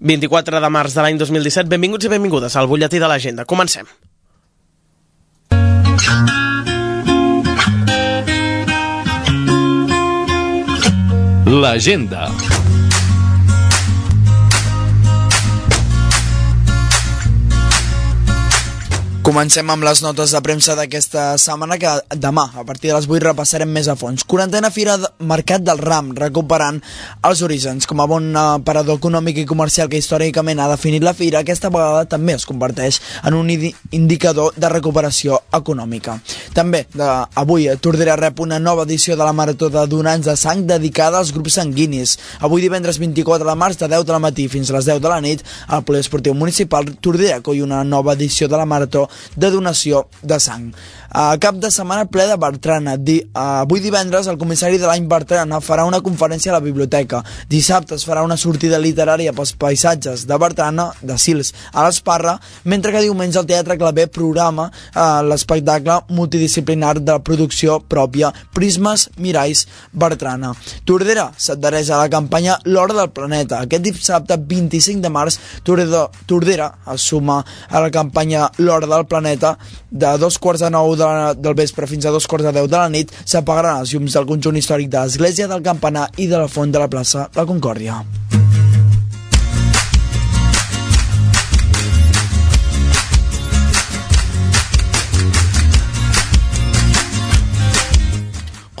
24 de març de l'any 2017. Benvinguts i benvingudes al butlletí de l'agenda. Comencem. L'agenda. Comencem amb les notes de premsa d'aquesta setmana que demà, a partir de les 8, repassarem més a fons. Quarantena Fira de Mercat del Ram, recuperant els orígens. Com a bon parador econòmic i comercial que històricament ha definit la fira, aquesta vegada també es converteix en un indicador de recuperació econòmica. També, de, avui, Tordera rep una nova edició de la Marató de Donants de Sang dedicada als grups sanguinis. Avui divendres 24 de març, de 10 de la matí fins a les 10 de la nit, al Poliesportiu Municipal Tordera acull una nova edició de la Marató de donació de sang. A cap de setmana ple de Bertrana. Di, uh, avui divendres el comissari de l'any Bertrana farà una conferència a la biblioteca. Dissabte es farà una sortida literària pels paisatges de Bertrana, de Sils a l'Esparra, mentre que diumenge el Teatre Clavé programa uh, l'espectacle multidisciplinar de la producció pròpia Prismes Miralls Bertrana. Tordera s'adhereix a la campanya L'Hora del Planeta. Aquest dissabte 25 de març Tordera, Tordera es suma a la campanya L'Hora del Planeta de dos quarts de nou de la, del vespre fins a dos quarts de deu de la nit s'apagaran els llums del conjunt històric de l'Església del Campanar i de la Font de la plaça La Concòrdia.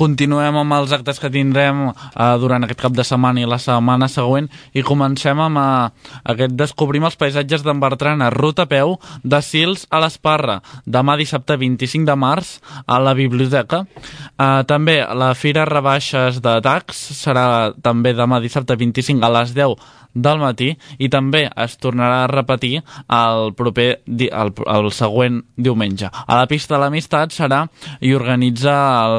Continuem amb els actes que tindrem eh, durant aquest cap de setmana i la setmana següent i comencem amb eh, aquest Descobrim els paisatges d'en Bertrana, ruta a peu de Sils a l'Esparra, demà dissabte 25 de març a la biblioteca. Eh, també la Fira Rebaixes de Tax serà també demà dissabte 25 a les 10 del matí i també es tornarà a repetir el proper el, el següent diumenge. A la pista de l'Amistat serà i organitza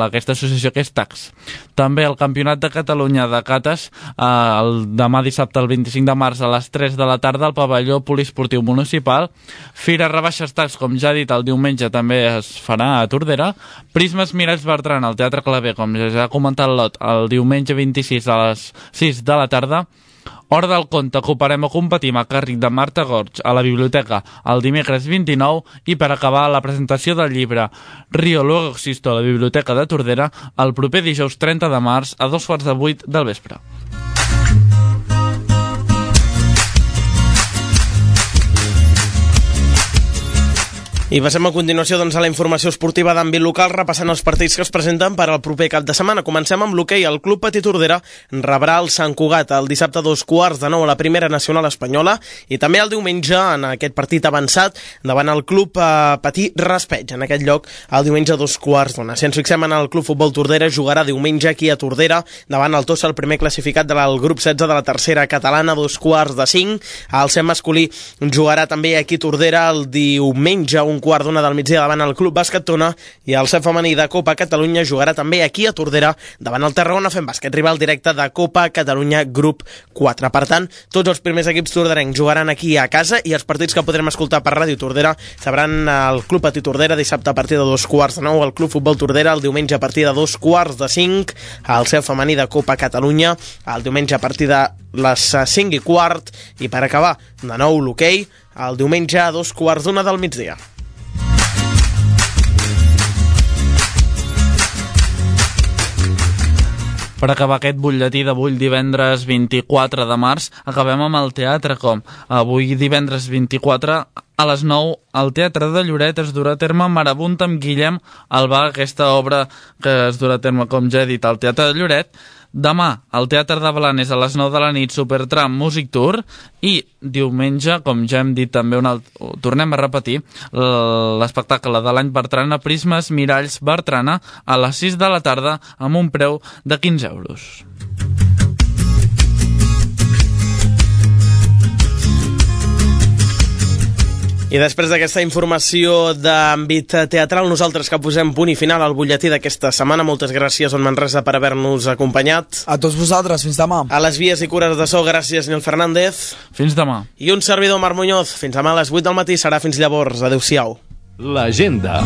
aquesta associació que és TAX. També el Campionat de Catalunya de Cates eh, el demà dissabte el 25 de març a les 3 de la tarda al pavelló poliesportiu municipal. Fira Rebaixes TAX, com ja he dit, el diumenge també es farà a Tordera. Prismes Miralls Bertran al Teatre Clavé, com ja ha comentat l'Ot, el diumenge 26 a les 6 de la tarda Hora del conte, ocuparem o competim a càrrec de Marta Gorg a la biblioteca el dimecres 29 i per acabar la presentació del llibre Rio Luego Existo a la biblioteca de Tordera el proper dijous 30 de març a dos quarts de vuit del vespre. I passem a continuació doncs, a la informació esportiva d'àmbit local, repassant els partits que es presenten per al proper cap de setmana. Comencem amb l'hoquei. El Club Petit Tordera rebrà el Sant Cugat el dissabte a dos quarts de nou a la primera nacional espanyola i també el diumenge en aquest partit avançat davant el Club eh, Petit Raspeig. En aquest lloc el diumenge a dos quarts d'una. Si ens fixem en el Club Futbol Tordera, jugarà diumenge aquí a Tordera davant el Tossa, el primer classificat del grup 16 de la tercera catalana, dos quarts de cinc. El SEM masculí jugarà també aquí a Tordera el diumenge un quart d'una del migdia davant el Club Bàsquet Tona i el CEF femení de Copa Catalunya jugarà també aquí a Tordera davant el Tarragona fent bàsquet rival directe de Copa Catalunya Grup 4. Per tant, tots els primers equips torderencs jugaran aquí a casa i els partits que podrem escoltar per Ràdio Tordera sabran el Club Petit Tordera dissabte a partir de dos quarts de nou, el Club Futbol Tordera el diumenge a partir de dos quarts de cinc, el CEF femení de Copa Catalunya el diumenge a partir de les 5 i quart i per acabar de nou l'hoquei el diumenge a dos quarts d'una del migdia. Per acabar aquest butlletí d'avui divendres 24 de març, acabem amb el teatre com? Avui divendres 24 a les 9 al Teatre de Lloret es durà a terme Marabunt amb Guillem Albà, aquesta obra que es durà a terme, com ja he dit, al Teatre de Lloret, Demà, al Teatre de Blanes a les 9 de la nit, Supertram Music Tour i diumenge, com ja hem dit també, un alt... tornem a repetir, l'espectacle de l'any Bertrana, Prismes Miralls Bertrana, a les 6 de la tarda amb un preu de 15 euros. I després d'aquesta informació d'àmbit teatral, nosaltres que posem punt i final al butlletí d'aquesta setmana. Moltes gràcies, on Manresa, per haver-nos acompanyat. A tots vosaltres, fins demà. A les vies i cures de so, gràcies, Nil Fernández. Fins demà. I un servidor, Marc Muñoz. Fins demà a les 8 del matí, serà fins llavors. Adéu-siau. L'agenda.